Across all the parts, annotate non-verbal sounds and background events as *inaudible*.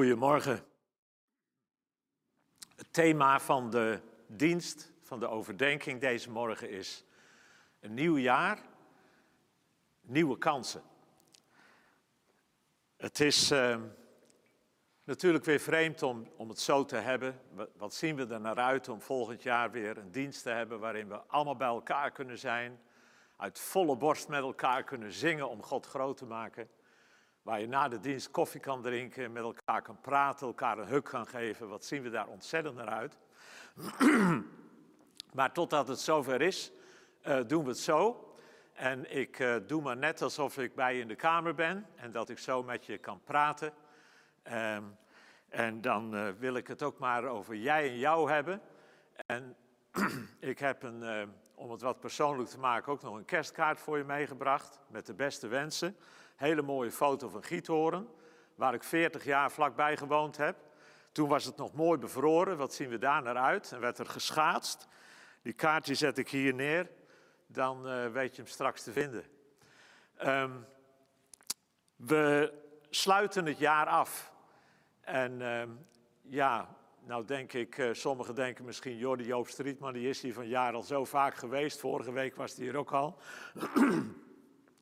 Goedemorgen. Het thema van de dienst, van de overdenking deze morgen is een nieuw jaar, nieuwe kansen. Het is uh, natuurlijk weer vreemd om, om het zo te hebben. Wat zien we er naar uit om volgend jaar weer een dienst te hebben waarin we allemaal bij elkaar kunnen zijn, uit volle borst met elkaar kunnen zingen om God groot te maken. Waar je na de dienst koffie kan drinken, met elkaar kan praten, elkaar een huk kan geven. Wat zien we daar ontzettend naar uit. *clears throat* maar totdat het zover is, uh, doen we het zo. En ik uh, doe maar net alsof ik bij je in de kamer ben en dat ik zo met je kan praten. Um, en dan uh, wil ik het ook maar over jij en jou hebben. En *clears throat* ik heb een, om het wat persoonlijk te maken, ook nog een kerstkaart voor je meegebracht. Met de beste wensen. Hele mooie foto van Giethoorn, waar ik 40 jaar vlakbij gewoond heb. Toen was het nog mooi bevroren. Wat zien we daar naar uit? En werd er geschaatst. Die kaartje zet ik hier neer. Dan uh, weet je hem straks te vinden. Um, we sluiten het jaar af. En um, ja, nou denk ik, uh, sommigen denken misschien, Jordi Joop Strietman, die is hier van jaar al zo vaak geweest. Vorige week was hij hier ook al. *clears throat*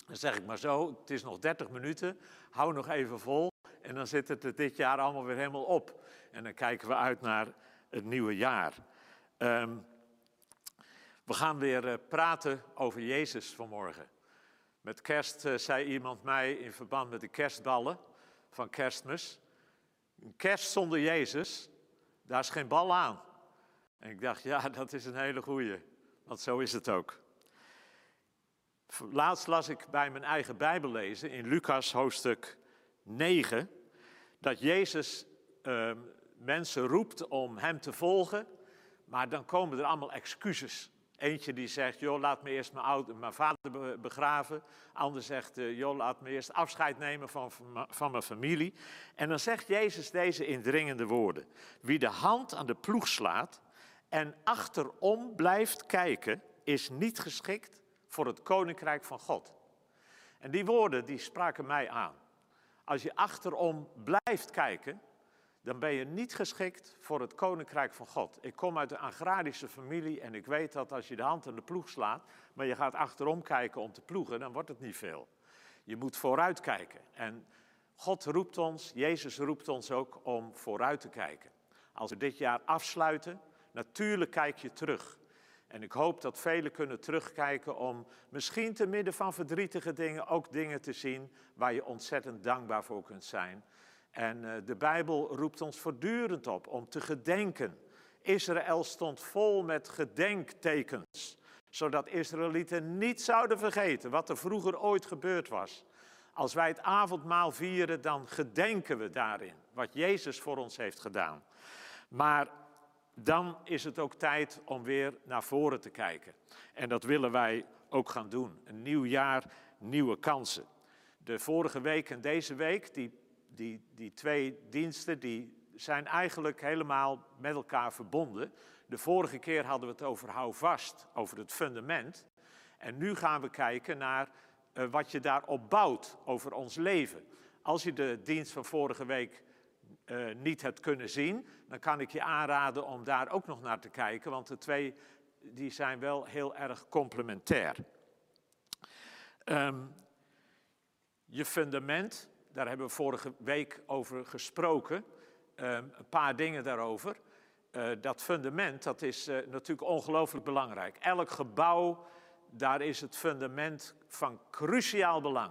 Dan zeg ik maar zo, het is nog 30 minuten, hou nog even vol. En dan zit het dit jaar allemaal weer helemaal op. En dan kijken we uit naar het nieuwe jaar. Um, we gaan weer uh, praten over Jezus vanmorgen. Met kerst uh, zei iemand mij in verband met de kerstballen van kerstmis. Een kerst zonder Jezus, daar is geen bal aan. En ik dacht, ja, *laughs* dat is een hele goeie. Want zo is het ook. Laatst las ik bij mijn eigen Bijbel lezen in Lucas hoofdstuk 9 dat Jezus uh, mensen roept om hem te volgen, maar dan komen er allemaal excuses. Eentje die zegt, joh, laat me eerst mijn, oude, mijn vader begraven. Ander zegt, uh, joh, laat me eerst afscheid nemen van, van mijn familie. En dan zegt Jezus deze indringende woorden. Wie de hand aan de ploeg slaat en achterom blijft kijken, is niet geschikt voor het koninkrijk van God. En die woorden die spraken mij aan. Als je achterom blijft kijken, dan ben je niet geschikt voor het koninkrijk van God. Ik kom uit een agrarische familie en ik weet dat als je de hand aan de ploeg slaat, maar je gaat achterom kijken om te ploegen, dan wordt het niet veel. Je moet vooruit kijken. En God roept ons, Jezus roept ons ook om vooruit te kijken. Als we dit jaar afsluiten, natuurlijk kijk je terug. En ik hoop dat velen kunnen terugkijken om misschien te midden van verdrietige dingen ook dingen te zien waar je ontzettend dankbaar voor kunt zijn. En uh, de Bijbel roept ons voortdurend op om te gedenken. Israël stond vol met gedenktekens, zodat Israëlieten niet zouden vergeten wat er vroeger ooit gebeurd was. Als wij het avondmaal vieren, dan gedenken we daarin wat Jezus voor ons heeft gedaan. Maar dan is het ook tijd om weer naar voren te kijken. En dat willen wij ook gaan doen. Een nieuw jaar, nieuwe kansen. De vorige week en deze week, die, die, die twee diensten, die zijn eigenlijk helemaal met elkaar verbonden. De vorige keer hadden we het over hou vast, over het fundament. En nu gaan we kijken naar uh, wat je daarop bouwt over ons leven. Als je de dienst van vorige week uh, niet hebt kunnen zien, dan kan ik je aanraden om daar ook nog naar te kijken, want de twee die zijn wel heel erg complementair. Um, je fundament, daar hebben we vorige week over gesproken, um, een paar dingen daarover. Uh, dat fundament, dat is uh, natuurlijk ongelooflijk belangrijk. Elk gebouw, daar is het fundament van cruciaal belang.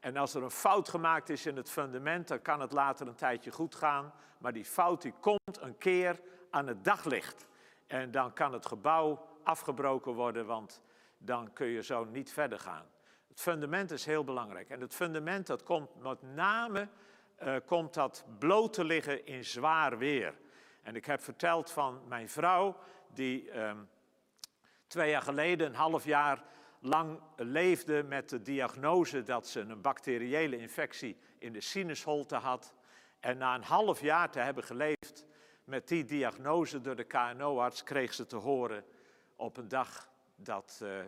En als er een fout gemaakt is in het fundament, dan kan het later een tijdje goed gaan. Maar die fout die komt een keer aan het daglicht. En dan kan het gebouw afgebroken worden, want dan kun je zo niet verder gaan. Het fundament is heel belangrijk. En het fundament dat komt met name uh, komt dat bloot te liggen in zwaar weer. En ik heb verteld van mijn vrouw, die um, twee jaar geleden, een half jaar lang leefde met de diagnose dat ze een bacteriële infectie in de sinusholte had. En na een half jaar te hebben geleefd met die diagnose door de KNO-arts, kreeg ze te horen op een dag dat uh,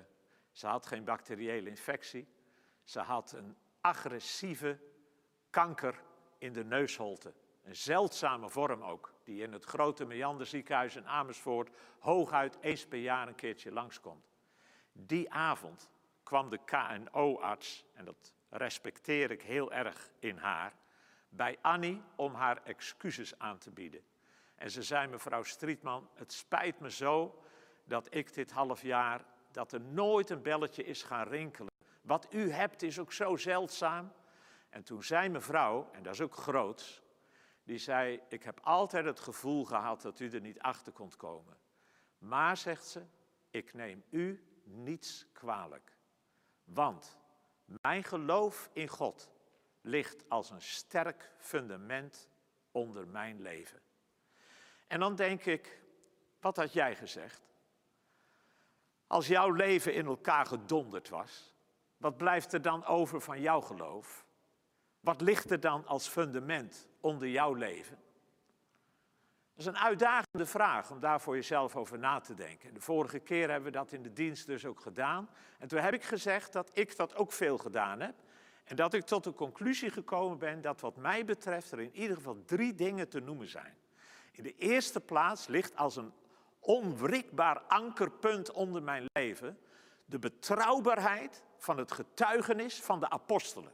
ze had geen bacteriële infectie. Ze had een agressieve kanker in de neusholte. Een zeldzame vorm ook, die in het grote Meander ziekenhuis in Amersfoort hooguit eens per jaar een keertje langskomt. Die avond kwam de KNO-arts, en dat respecteer ik heel erg in haar, bij Annie om haar excuses aan te bieden. En ze zei, mevrouw Strietman, het spijt me zo dat ik dit half jaar, dat er nooit een belletje is gaan rinkelen. Wat u hebt is ook zo zeldzaam. En toen zei mevrouw, en dat is ook groots, die zei, ik heb altijd het gevoel gehad dat u er niet achter kon komen. Maar, zegt ze, ik neem u niets kwalijk. Want mijn geloof in God ligt als een sterk fundament onder mijn leven. En dan denk ik, wat had jij gezegd? Als jouw leven in elkaar gedonderd was, wat blijft er dan over van jouw geloof? Wat ligt er dan als fundament onder jouw leven? Dat is een uitdagende vraag om daar voor jezelf over na te denken. De vorige keer hebben we dat in de dienst dus ook gedaan. En toen heb ik gezegd dat ik dat ook veel gedaan heb. En dat ik tot de conclusie gekomen ben dat wat mij betreft er in ieder geval drie dingen te noemen zijn. In de eerste plaats ligt als een onwrikbaar ankerpunt onder mijn leven de betrouwbaarheid van het getuigenis van de apostelen.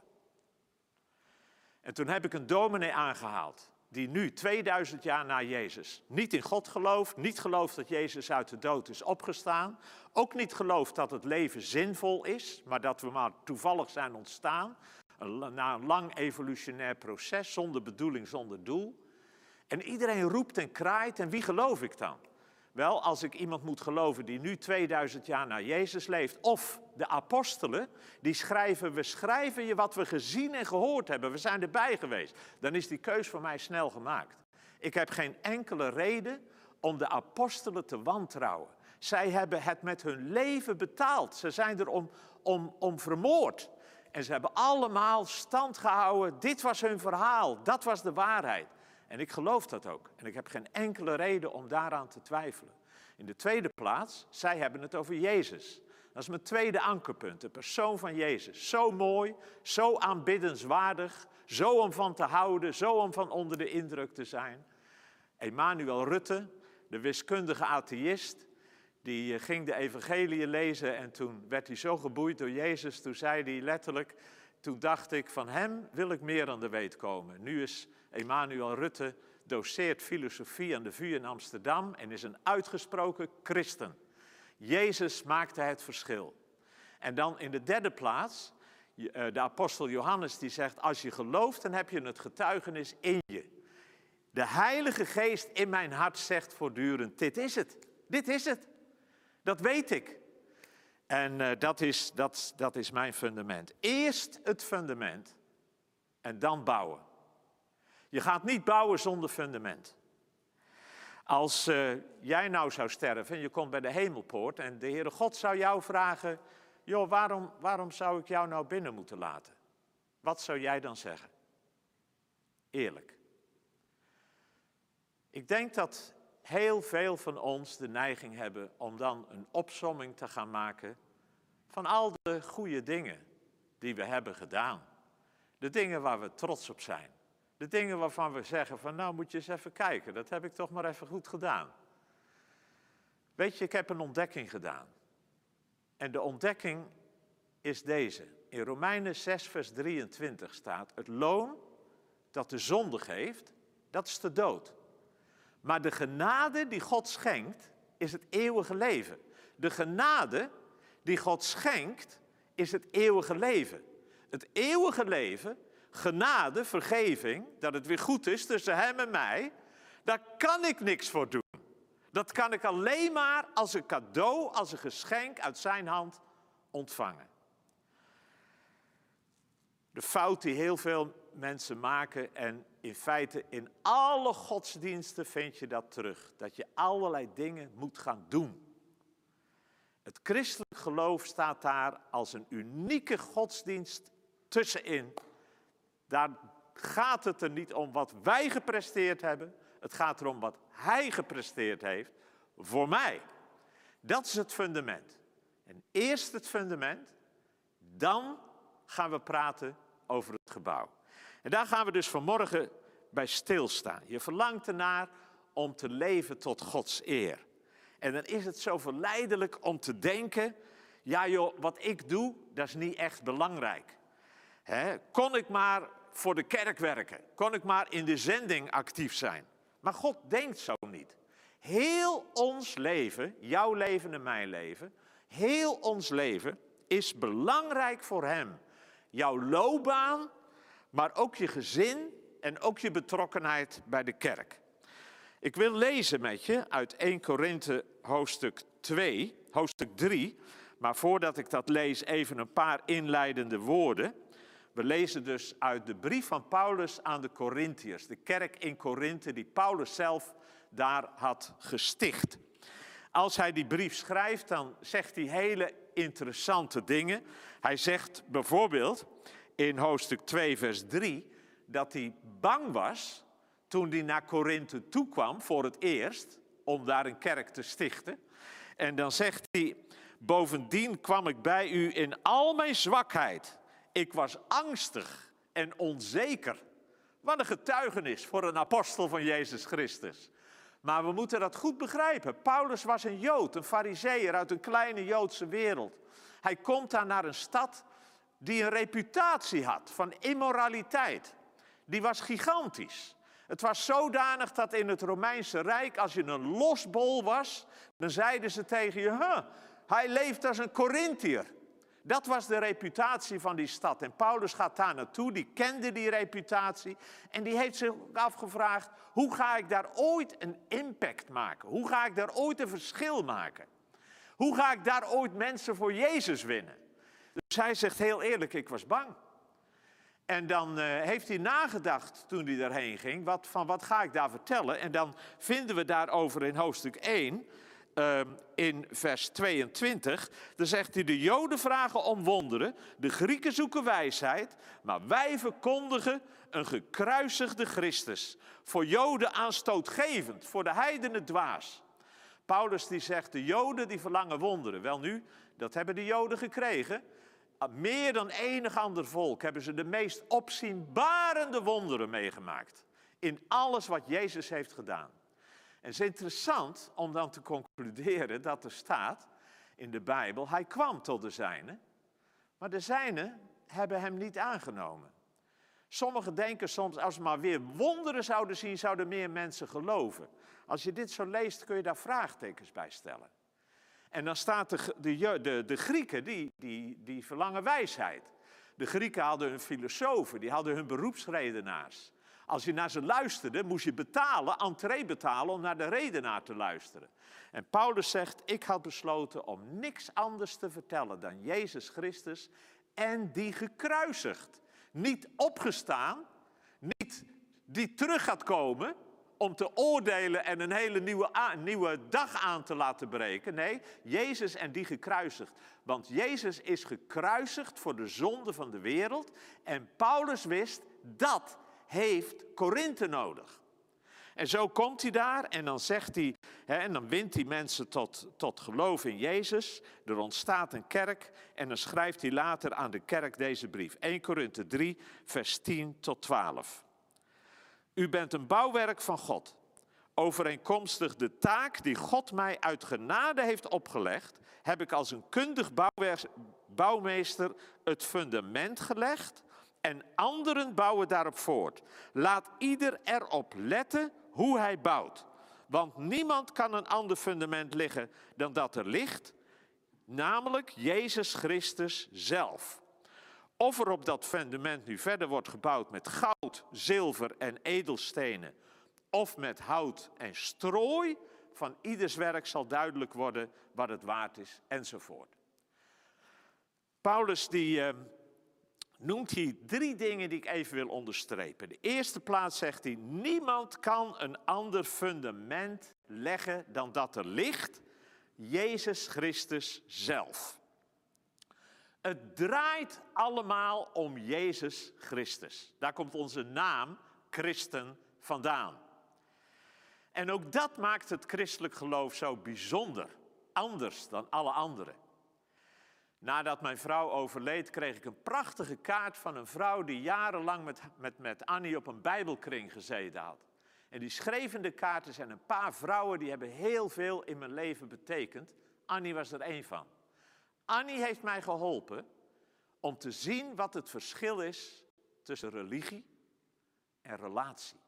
En toen heb ik een dominee aangehaald, die nu 2000 jaar na Jezus niet in God gelooft, niet gelooft dat Jezus uit de dood is opgestaan, ook niet gelooft dat het leven zinvol is, maar dat we maar toevallig zijn ontstaan, na een lang evolutionair proces, zonder bedoeling, zonder doel. En iedereen roept en kraait, en wie geloof ik dan? Wel, als ik iemand moet geloven die nu 2000 jaar na Jezus leeft, of de apostelen, die schrijven, we schrijven je wat we gezien en gehoord hebben, we zijn erbij geweest, dan is die keus voor mij snel gemaakt. Ik heb geen enkele reden om de apostelen te wantrouwen. Zij hebben het met hun leven betaald. Ze zijn er om, om, om vermoord. En ze hebben allemaal stand gehouden. Dit was hun verhaal. Dat was de waarheid. En ik geloof dat ook. En ik heb geen enkele reden om daaraan te twijfelen. In de tweede plaats, zij hebben het over Jezus. Dat is mijn tweede ankerpunt, de persoon van Jezus. Zo mooi, zo aanbiddenswaardig, zo om van te houden, zo om van onder de indruk te zijn. Emanuel Rutte, de wiskundige atheïst, die eh, ging de evangelie lezen en toen werd hij zo geboeid door Jezus, toen zei hij letterlijk, toen dacht ik, van hem wil ik meer aan de weet komen. Nu is Emanuel Rutte, doceert filosofie aan de VU in Amsterdam en is een uitgesproken christen. Jezus maakte het verschil. En dan in de derde plaats, eh, de apostel Johannes die zegt, als je gelooft, dan heb je het getuigenis in je. De Heilige Geest in mijn hart zegt voortdurend, dit is het, dit is het. Dat weet ik. En uh, dat, is, dat, dat is mijn fundament. Eerst het fundament en dan bouwen. Je gaat niet bouwen zonder fundament. Als uh, jij nou zou sterven en je komt bij de hemelpoort en de Heere God zou jou vragen, joh, waarom, waarom zou ik jou nou binnen moeten laten? Wat zou jij dan zeggen? Eerlijk. Ik denk dat heel veel van ons de neiging hebben om dan een opsomming te gaan maken van al de goede dingen die we hebben gedaan. De dingen waar we trots op zijn. De dingen waarvan we zeggen van nou moet je eens even kijken, dat heb ik toch maar even goed gedaan. Weet je, ik heb een ontdekking gedaan. En de ontdekking is deze. In Romeinen 6, vers 23 staat: Het loon dat de zonde geeft, dat is de dood. Maar de genade die God schenkt, is het eeuwige leven. De genade die God schenkt, is het eeuwige leven. Het eeuwige leven, genade, vergeving, dat het weer goed is tussen Hem en mij, daar kan ik niks voor doen. Dat kan ik alleen maar als een cadeau, als een geschenk uit Zijn hand ontvangen. De fout die heel veel mensen maken en in feite in alle godsdiensten vind je dat terug. Dat je allerlei dingen moet gaan doen. Het christelijk geloof staat daar als een unieke godsdienst tussenin. Daar gaat het er niet om wat wij gepresteerd hebben. Het gaat erom wat Hij gepresteerd heeft voor mij. Dat is het fundament. En eerst het fundament, dan gaan we praten over het gebouw. En daar gaan we dus vanmorgen bij stilstaan. Je verlangt ernaar om te leven tot Gods eer. En dan is het zo verleidelijk om te denken, ja joh, wat ik doe, dat is niet echt belangrijk. kon ik maar voor de kerk werken? Kon ik maar in de zending actief zijn? Maar God denkt zo niet. Heel ons leven, jouw leven en mijn leven, heel ons leven is belangrijk voor Hem. Jouw loopbaan, maar ook je gezin en ook je betrokkenheid bij de kerk. Ik wil lezen met je uit 1 Korinthe hoofdstuk 2, hoofdstuk 3. Maar voordat ik dat lees, even een paar inleidende woorden. We lezen dus uit de brief van Paulus aan de Corinthiërs, de kerk in Korinthe die Paulus zelf daar had gesticht. Als hij die brief schrijft, dan zegt hij hele interessante dingen. Hij zegt bijvoorbeeld in hoofdstuk 2, vers 3, dat hij bang was toen hij naar Korinthe toekwam voor het eerst, om daar een kerk te stichten. En dan zegt hij, bovendien kwam ik bij u in al mijn zwakheid. Ik was angstig en onzeker. Wat een getuigenis voor een apostel van Jezus Christus. Maar we moeten dat goed begrijpen. Paulus was een Jood, een Fariseer uit een kleine Joodse wereld. Hij komt daar naar een stad die een reputatie had van immoraliteit. Die was gigantisch. Het was zodanig dat in het Romeinse Rijk, als je een losbol was, dan zeiden ze tegen je, huh, hij leeft als een Corinthiër. Dat was de reputatie van die stad. En Paulus gaat daar naartoe, die kende die reputatie. En die heeft zich afgevraagd, hoe ga ik daar ooit een impact maken? Hoe ga ik daar ooit een verschil maken? Hoe ga ik daar ooit mensen voor Jezus winnen? Dus hij zegt heel eerlijk, ik was bang. En dan uh, heeft hij nagedacht toen hij daarheen ging, wat, van wat ga ik daar vertellen? En dan vinden we daarover in hoofdstuk 1, ehm, in vers 22, dan zegt hij, de Joden vragen om wonderen, de Grieken zoeken wijsheid, maar wij verkondigen een gekruisigde Christus. Voor Joden aanstootgevend, voor de heidenen dwaas. Paulus die zegt, de Joden die verlangen wonderen. Wel nu, dat hebben de Joden gekregen. Meer dan enig ander volk hebben ze de meest opzienbarende wonderen meegemaakt. In alles wat Jezus heeft gedaan. En het is interessant om dan te concluderen dat er staat in de Bijbel, hij kwam tot de zijnen, maar de zijnen hebben hem niet aangenomen. Sommigen denken soms, als we maar weer wonderen zouden zien, zouden meer mensen geloven. Als je dit zo leest, kun je daar vraagtekens bij stellen. En dan staat de, de, de, de Grieken, die, die, die verlangen wijsheid. De Grieken hadden hun filosofen, die hadden hun beroepsredenaars. Als je naar ze luisterde, moest je betalen, entree betalen, om naar de redenaar te luisteren. En Paulus zegt, ik had besloten om niks anders te vertellen dan Jezus Christus en die gekruisigd. Niet opgestaan, niet die terug gaat komen, om te oordelen en een hele nieuwe, nieuwe dag aan te laten breken. Nee, Jezus en die gekruisigd. Want Jezus is gekruisigd voor de zonde van de wereld. En Paulus wist, dat heeft Korinthe nodig. En zo komt hij daar en dan zegt hij, hè, en dan wint hij mensen tot, tot geloof in Jezus. Er ontstaat een kerk en dan schrijft hij later aan de kerk deze brief. 1 Korinthe 3, vers 10 tot 12. U bent een bouwwerk van God. Overeenkomstig de taak die God mij uit genade heeft opgelegd, heb ik als een kundig bouwmeester het fundament gelegd en anderen bouwen daarop voort. Laat ieder erop letten hoe hij bouwt. Want niemand kan een ander fundament liggen dan dat er ligt, namelijk Jezus Christus zelf. Of er op dat fundament nu verder wordt gebouwd met goud, zilver en edelstenen, of met hout en strooi, van ieders werk zal duidelijk worden wat het waard is, enzovoort. Paulus die uh, noemt hier drie dingen die ik even wil onderstrepen. De eerste plaats zegt hij, niemand kan een ander fundament leggen dan dat er ligt, Jezus Christus zelf. Het draait allemaal om Jezus Christus. Daar komt onze naam christen vandaan. En ook dat maakt het christelijk geloof zo bijzonder, anders dan alle anderen. Nadat mijn vrouw overleed, kreeg ik een prachtige kaart van een vrouw die jarenlang met, met, met Annie op een Bijbelkring gezeten had. En die schreef kaarten zijn een paar vrouwen die hebben heel veel in mijn leven betekend. Annie was er één van. Annie heeft mij geholpen om te zien wat het verschil is tussen religie en relatie.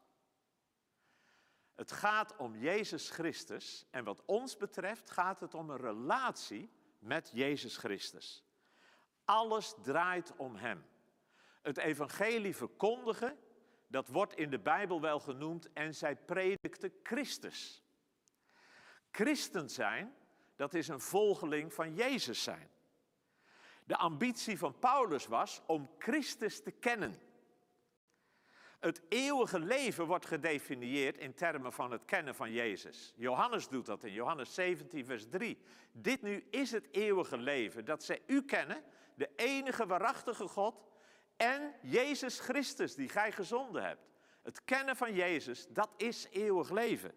Het gaat om Jezus Christus en wat ons betreft gaat het om een relatie met Jezus Christus. Alles draait om Hem. Het evangelie verkondigen, dat wordt in de Bijbel wel genoemd en zij predikte Christus. Christen zijn, dat is een volgeling van Jezus zijn. De ambitie van Paulus was om Christus te kennen. Het eeuwige leven wordt gedefinieerd in termen van het kennen van Jezus. Johannes doet dat in Johannes 17, vers 3. Dit nu is het eeuwige leven, dat zij u kennen, de enige waarachtige God en Jezus Christus, die gij gezonden hebt. Het kennen van Jezus, dat is eeuwig leven.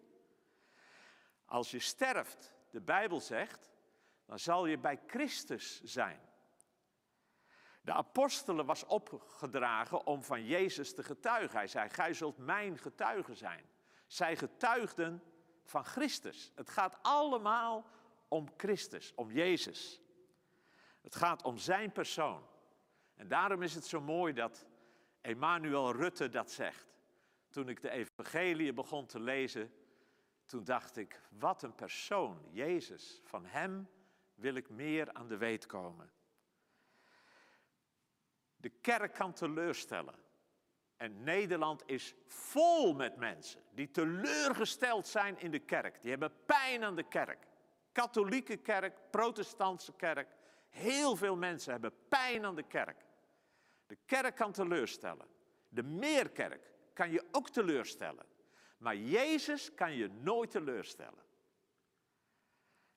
Als je sterft, de Bijbel zegt, dan zal je bij Christus zijn. De apostelen was opgedragen om van Jezus te getuigen. Hij zei, gij zult mijn getuige zijn. Zij getuigden van Christus. Het gaat allemaal om Christus, om Jezus. Het gaat om zijn persoon. En daarom is het zo mooi dat Emmanuel Rutte dat zegt. Toen ik de evangelie begon te lezen, toen dacht ik, wat een persoon, Jezus. Van hem wil ik meer aan de weet komen. De kerk kan teleurstellen. En Nederland is vol met mensen die teleurgesteld zijn in de kerk. Die hebben pijn aan de kerk. Katholieke kerk, protestantse kerk. Heel veel mensen hebben pijn aan de kerk. De kerk kan teleurstellen. De meerkerk kan je ook teleurstellen. Maar Jezus kan je nooit teleurstellen.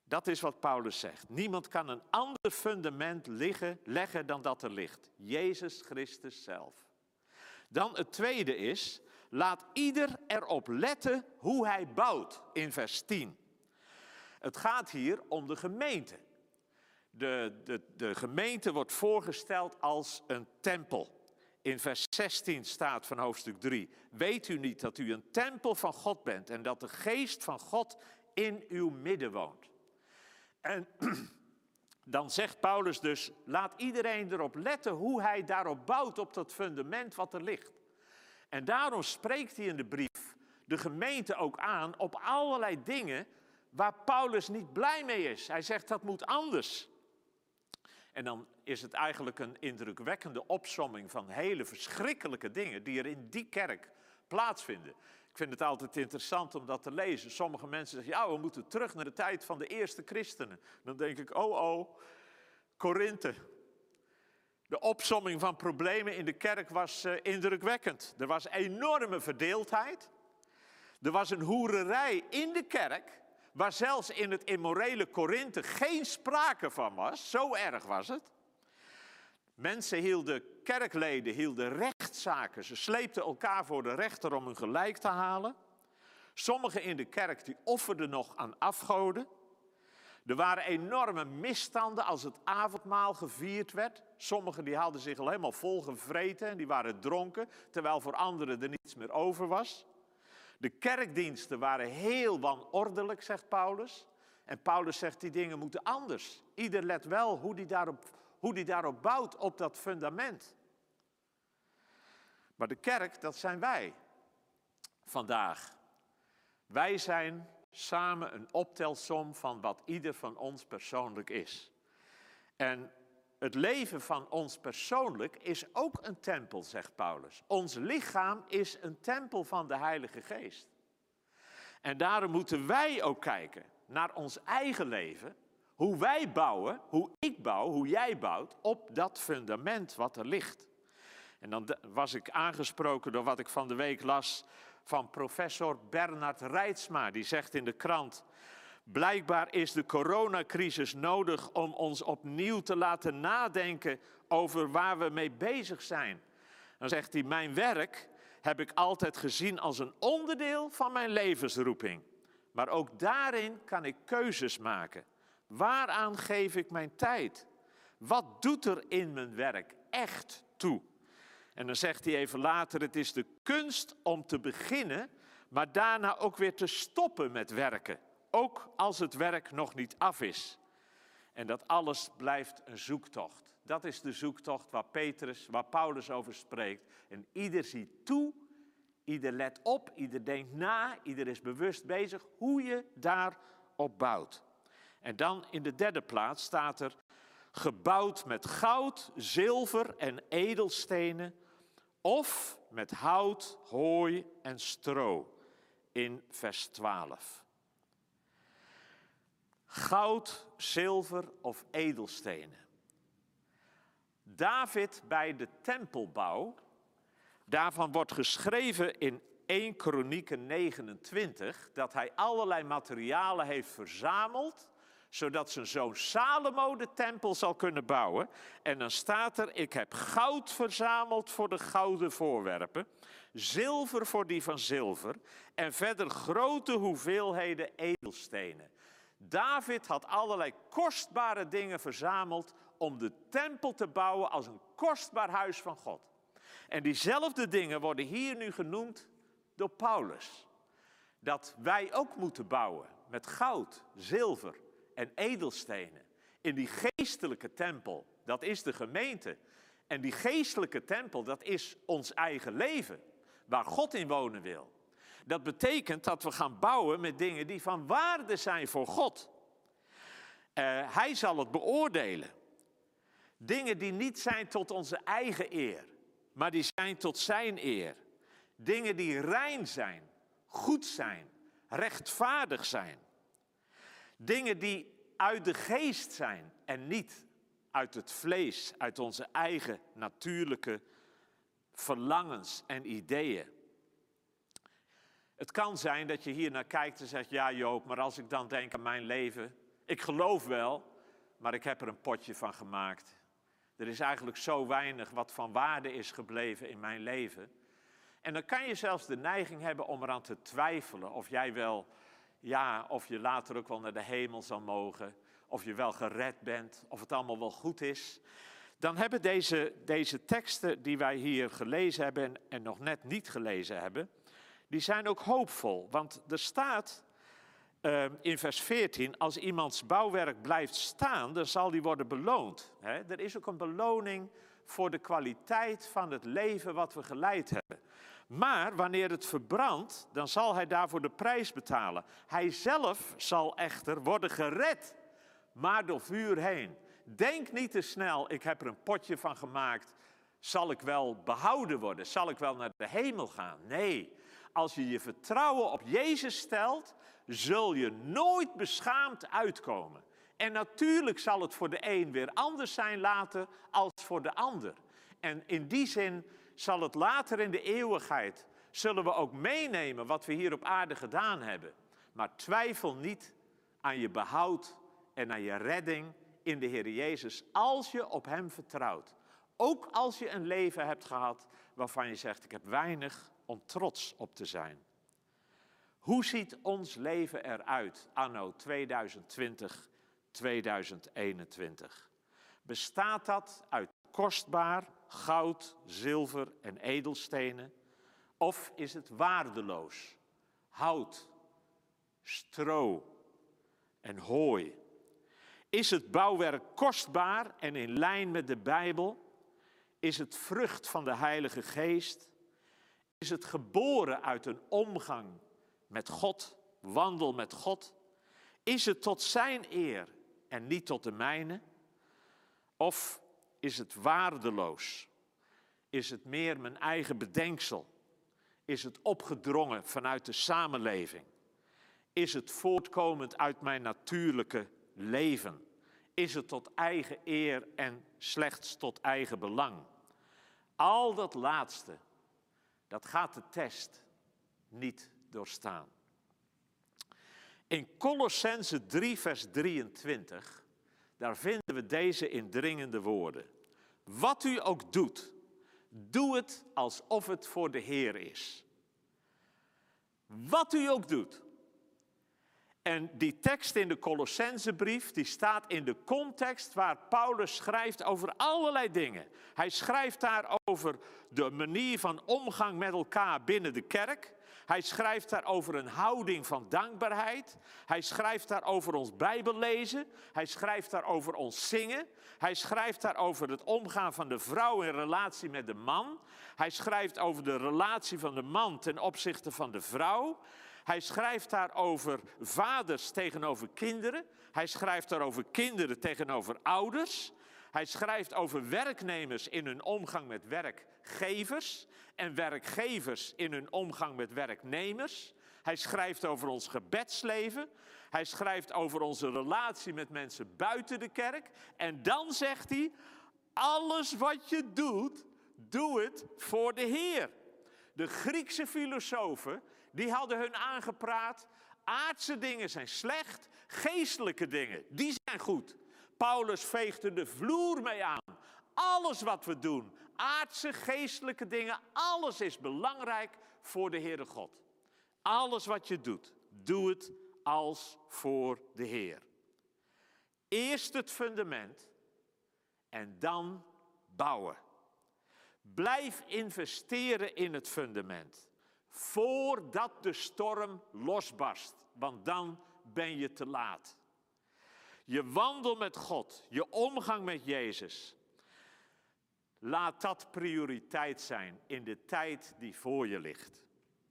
Dat is wat Paulus zegt. Niemand kan een ander fundament leggen dan dat er ligt. Jezus Christus zelf. Dan het tweede is, laat ieder erop letten hoe hij bouwt in vers 10. Het gaat hier om de gemeente. De, de, de gemeente wordt voorgesteld als een tempel. In vers 16 staat van hoofdstuk 3: Weet u niet dat u een tempel van God bent en dat de geest van God in uw midden woont? En *clears throat* dan zegt Paulus dus, laat iedereen erop letten hoe hij daarop bouwt, op dat fundament wat er ligt. En daarom spreekt hij in de brief de gemeente ook aan op allerlei dingen waar Paulus niet blij mee is. Hij zegt dat moet anders. En dan is het eigenlijk een indrukwekkende opsomming van hele verschrikkelijke dingen die er in die kerk plaatsvinden. Ik vind het altijd interessant om dat te lezen. Sommige mensen zeggen, ja, we moeten terug naar de tijd van de eerste christenen. Dan denk ik, oh oh, Korinthe. De opsomming van problemen in de kerk was uh, indrukwekkend. Er was enorme verdeeldheid. Er was een hoererij in de kerk, waar zelfs in het immorele Korinthe geen sprake van was. Zo erg was het. Mensen hielden, kerkleden hielden rechtszaken. Ze sleepten elkaar voor de rechter om hun gelijk te halen. Sommigen in de kerk die offerden nog aan afgoden. Er waren enorme misstanden als het avondmaal gevierd werd. Sommigen die hadden zich al helemaal vol gevreten en die waren dronken, terwijl voor anderen er niets meer over was. De kerkdiensten waren heel wanordelijk, zegt Paulus. En Paulus zegt die dingen moeten anders. Ieder let wel hoe die daarop hoe die daarop bouwt, op dat fundament. Maar de kerk, dat zijn wij vandaag. Wij zijn samen een optelsom van wat ieder van ons persoonlijk is. En het leven van ons persoonlijk is ook een tempel, zegt Paulus. Ons lichaam is een tempel van de Heilige Geest. En daarom moeten wij ook kijken naar ons eigen leven hoe wij bouwen, hoe ik bouw, hoe jij bouwt op dat fundament wat er ligt. En dan was ik aangesproken door wat ik van de week las van professor Bernard Reitsma. Die zegt in de krant, blijkbaar is de coronacrisis nodig om ons opnieuw te laten nadenken over waar we mee bezig zijn. Dan zegt hij, mijn werk heb ik altijd gezien als een onderdeel van mijn levensroeping. Maar ook daarin kan ik keuzes maken. Waaraan geef ik mijn tijd? Wat doet er in mijn werk echt toe? En dan zegt hij even later, het is de kunst om te beginnen, maar daarna ook weer te stoppen met werken. Ook als het werk nog niet af is. En dat alles blijft een zoektocht. Dat is de zoektocht waar Petrus, waar Paulus over spreekt. En ieder ziet toe, ieder let op, ieder denkt na, ieder is bewust bezig hoe je daarop bouwt. En dan in de derde plaats staat er gebouwd met goud, zilver en edelstenen, of met hout, hooi en stro, in vers 12. Goud, zilver of edelstenen. David bij de tempelbouw, daarvan wordt geschreven in 1 Kronieken 29 dat hij allerlei materialen heeft verzameld zodat zijn zoon Salomo de tempel zal kunnen bouwen. En dan staat er, ik heb goud verzameld voor de gouden voorwerpen, zilver voor die van zilver en verder grote hoeveelheden edelstenen. David had allerlei kostbare dingen verzameld om de tempel te bouwen als een kostbaar huis van God. En diezelfde dingen worden hier nu genoemd door Paulus. Dat wij ook moeten bouwen met goud, zilver en edelstenen. In die geestelijke tempel, dat is de gemeente. En die geestelijke tempel, dat is ons eigen leven, waar God in wonen wil. Dat betekent dat we gaan bouwen met dingen die van waarde zijn voor God. Uh, hij zal het beoordelen. Dingen die niet zijn tot onze eigen eer, maar die zijn tot zijn eer. Dingen die rein zijn, goed zijn, rechtvaardig zijn. Dingen die uit de geest zijn en niet uit het vlees, uit onze eigen natuurlijke verlangens en ideeën. Het kan zijn dat je hier naar kijkt en zegt, ja Joop, maar als ik dan denk aan mijn leven, ik geloof wel, maar ik heb er een potje van gemaakt. Er is eigenlijk zo weinig wat van waarde is gebleven in mijn leven. En dan kan je zelfs de neiging hebben om eraan te twijfelen of jij wel ja, of je later ook wel naar de hemel zal mogen, of je wel gered bent, of het allemaal wel goed is. Dan hebben deze, deze teksten die wij hier gelezen hebben en, nog net niet gelezen hebben, die zijn ook hoopvol. Want er staat uh, in vers 14, als iemands bouwwerk blijft staan, dan zal die worden beloond. er is ook een beloning voor de kwaliteit van het leven wat we geleid hebben. Maar wanneer het verbrandt, dan zal hij daarvoor de prijs betalen. Hij zelf zal echter worden gered, maar door vuur heen. Denk niet te snel, ik heb er een potje van gemaakt. Zal ik wel behouden worden? Zal ik wel naar de hemel gaan? Nee, als je je vertrouwen op Jezus stelt, zul je nooit beschaamd uitkomen. En natuurlijk zal het voor de een weer anders zijn later als voor de ander. En in die zin zal het later in de eeuwigheid, zullen we ook meenemen wat we hier op aarde gedaan hebben. Maar twijfel niet aan je behoud en aan je redding in de Heer Jezus als je op Hem vertrouwt. Ook als je een leven hebt gehad waarvan je zegt, ik heb weinig om trots op te zijn. Hoe ziet ons leven eruit anno 2020, 2021? Bestaat dat uit kostbaar, goud, zilver en edelstenen? Of is het waardeloos? Hout, stro en hooi. Is het bouwwerk kostbaar en in lijn met de Bijbel? Is het vrucht van de Heilige Geest? Is het geboren uit een omgang met God, wandel met God? Is het tot Zijn eer en niet tot de mijne? Of is het waardeloos? Is het meer mijn eigen bedenksel? Is het opgedrongen vanuit de samenleving? Is het voortkomend uit mijn natuurlijke leven? Is het tot eigen eer en slechts tot eigen belang? Al dat laatste, dat gaat de test niet doorstaan. In Colossense 3, vers 23 daar vinden we deze indringende woorden. Wat u ook doet, doe het alsof het voor de Heer is. Wat u ook doet. En die tekst in de Colossensebrief, die staat in de context waar Paulus schrijft over allerlei dingen. Hij schrijft daar over de manier van omgang met elkaar binnen de kerk. Hij schrijft daar over een houding van dankbaarheid. Hij schrijft daar over ons Bijbellezen. Hij schrijft daar over ons zingen. Hij schrijft daar over het omgaan van de vrouw in relatie met de man. Hij schrijft over de relatie van de man ten opzichte van de vrouw. Hij schrijft daarover vaders tegenover kinderen. Hij schrijft daarover kinderen tegenover ouders. Hij schrijft over werknemers in hun omgang met werkgevers en werkgevers in hun omgang met werknemers. Hij schrijft over ons gebedsleven. Hij schrijft over onze relatie met mensen buiten de kerk. En dan zegt hij: alles wat je doet, doe het voor de Heer. De Griekse filosofen die hadden hun aangepraat. Aardse dingen zijn slecht, geestelijke dingen, die zijn goed. Paulus veegde de vloer mee aan. Alles wat we doen, aardse, geestelijke dingen, alles is belangrijk voor de Heere God. Alles wat je doet, doe het als voor de Heer. Eerst het fundament en dan bouwen. Blijf investeren in het fundament voordat de storm losbarst, want dan ben je te laat. Je wandel met God, je omgang met Jezus. Laat dat prioriteit zijn in de tijd die voor je ligt.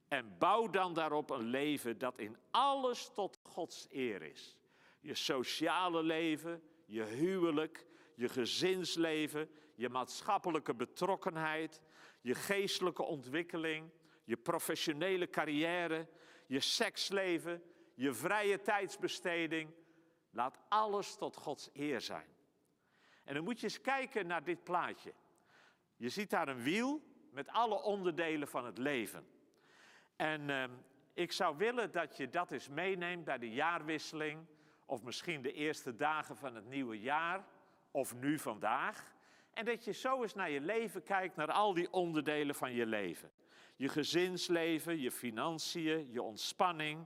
En bouw dan daarop een leven dat in alles tot Gods eer is. Je sociale leven, je huwelijk, je gezinsleven, je maatschappelijke betrokkenheid, je geestelijke ontwikkeling, je professionele carrière, je seksleven, je vrije tijdsbesteding. Laat alles tot Gods eer zijn. En dan moet je eens kijken naar dit plaatje. Je ziet daar een wiel met alle onderdelen van het leven. En eh, ik zou willen dat je dat eens meeneemt bij de jaarwisseling, of misschien de eerste dagen van het nieuwe jaar, of nu vandaag. En dat je zo eens naar je leven kijkt, naar al die onderdelen van je leven. Je gezinsleven, je financiën, je ontspanning,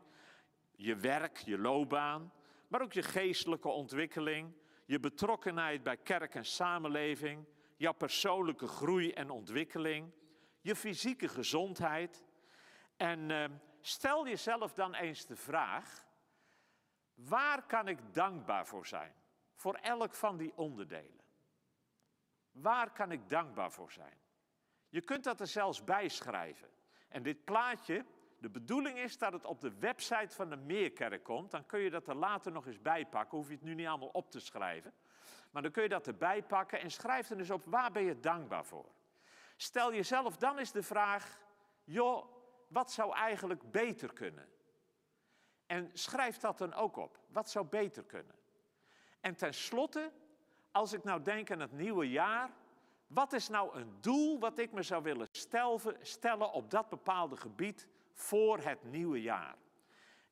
je werk, je loopbaan, maar ook je geestelijke ontwikkeling, je betrokkenheid bij kerk en samenleving, jouw persoonlijke groei en ontwikkeling, je fysieke gezondheid. En eh, stel jezelf dan eens de vraag, waar kan ik dankbaar voor zijn? Voor elk van die onderdelen. Waar kan ik dankbaar voor zijn? Je kunt dat er zelfs bij schrijven. En dit plaatje, de bedoeling is dat het op de website van de Meerkerk komt. Dan kun je dat er later nog eens bij pakken. Hoef je het nu niet allemaal op te schrijven. Maar dan kun je dat erbij pakken en schrijf er dus op waar ben je dankbaar voor. Stel jezelf dan eens de vraag, joh, wat zou eigenlijk beter kunnen? En schrijf dat dan ook op. Wat zou beter kunnen? En tenslotte, als ik nou denk aan het nieuwe jaar, wat is nou een doel wat ik me zou willen stellen op dat bepaalde gebied voor het nieuwe jaar?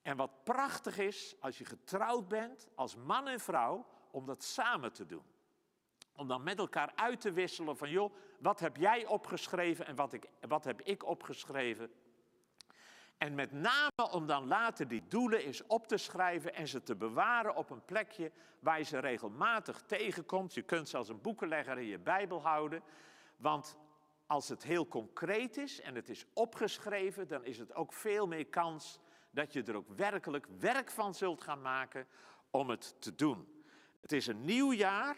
En wat prachtig is als je getrouwd bent als man en vrouw om dat samen te doen. Om dan met elkaar uit te wisselen van joh, wat heb jij opgeschreven en wat, ik, wat heb ik opgeschreven? En met name om dan later die doelen eens op te schrijven en ze te bewaren op een plekje waar je ze regelmatig tegenkomt. Je kunt ze als een boekenlegger in je Bijbel houden. Want als het heel concreet is en het is opgeschreven, dan is het ook veel meer kans dat je er ook werkelijk werk van zult gaan maken om het te doen. Het is een nieuw jaar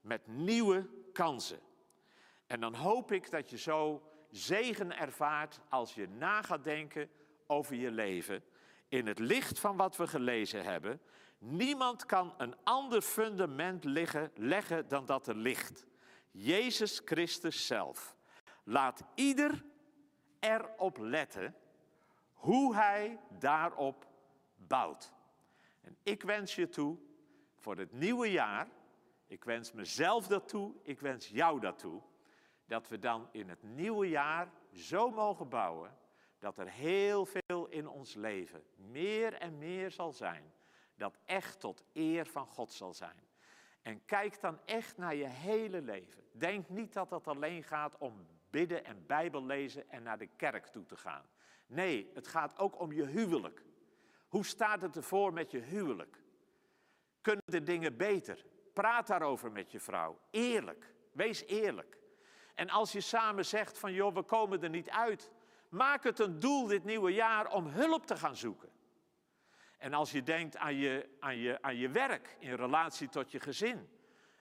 met nieuwe kansen. En dan hoop ik dat je zo zegen ervaart als je na gaat denken over je leven in het licht van wat we gelezen hebben. Niemand kan een ander fundament leggen dan dat er ligt. Jezus Christus zelf. Laat ieder erop letten hoe hij daarop bouwt. En ik wens je toe voor het nieuwe jaar, ik wens mezelf dat toe, ik wens jou dat toe, dat we dan in het nieuwe jaar zo mogen bouwen dat er heel veel in ons leven meer en meer zal zijn, dat echt tot eer van God zal zijn. En kijk dan echt naar je hele leven. Denk niet dat het alleen gaat om bidden en Bijbel lezen en naar de kerk toe te gaan. Nee, het gaat ook om je huwelijk. Hoe staat het ervoor met je huwelijk? Kunnen de dingen beter? Praat daarover met je vrouw. Eerlijk. Wees eerlijk. En als je samen zegt van joh, we komen er niet uit. Maak het een doel dit nieuwe jaar om hulp te gaan zoeken. En als je denkt aan je, aan je, aan je werk in relatie tot je gezin.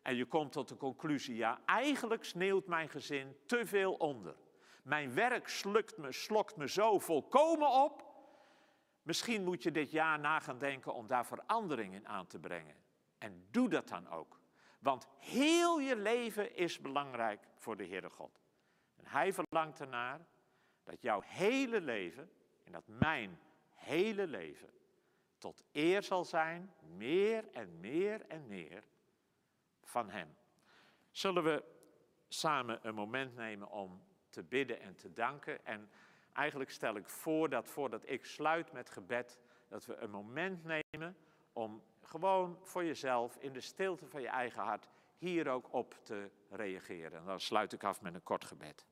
En je komt tot de conclusie, ja, eigenlijk sneeuwt mijn gezin te veel onder. Mijn werk slukt me, slokt me zo volkomen op. Misschien moet je dit jaar na gaan denken om daar verandering in aan te brengen. En doe dat dan ook. Want heel je leven is belangrijk voor de Heere God. En Hij verlangt ernaar dat jouw hele leven, en dat mijn hele leven, tot eer zal zijn, meer en meer en meer van Hem. Zullen we samen een moment nemen om te bidden en te danken? En eigenlijk stel ik voor dat voordat ik sluit met gebed, dat we een moment nemen om gewoon voor jezelf in de stilte van je eigen hart hier ook op te reageren. En dan sluit ik af met een kort gebed.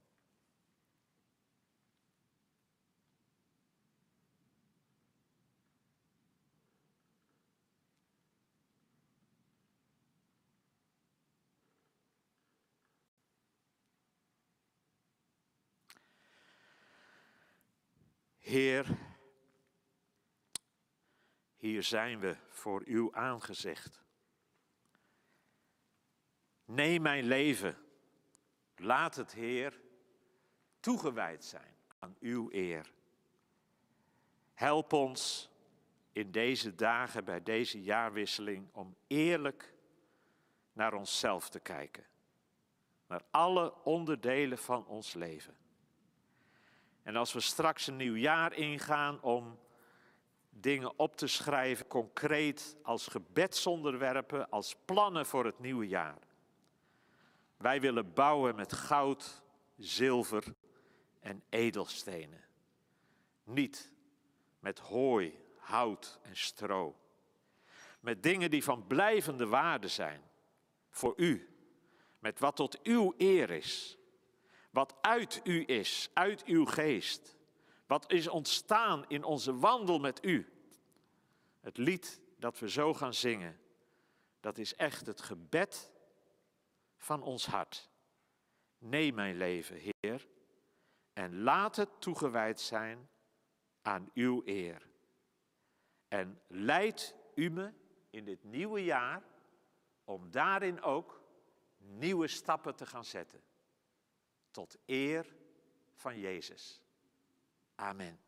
Heer, hier zijn we voor uw aangezicht. Neem mijn leven, laat het Heer toegewijd zijn aan uw eer. Help ons in deze dagen, bij deze jaarwisseling, om eerlijk naar onszelf te kijken. Naar alle onderdelen van ons leven. En als we straks een nieuw jaar ingaan om dingen op te schrijven, concreet als gebedsonderwerpen, als plannen voor het nieuwe jaar. Wij willen bouwen met goud, zilver en edelstenen. Niet met hooi, hout en stro. Met dingen die van blijvende waarde zijn voor u. Met wat tot uw eer is. Wat uit u is, uit uw geest. Wat is ontstaan in onze wandel met u. Het lied dat we zo gaan zingen, dat is echt het gebed van ons hart. Neem mijn leven, Heer, en laat het toegewijd zijn aan uw eer. En leid u me in dit nieuwe jaar om daarin ook nieuwe stappen te gaan zetten. Tot eer van Jezus. Amen.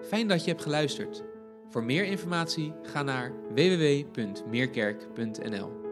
Fijn dat je hebt geluisterd. Voor meer informatie ga naar www.meerkerk.nl.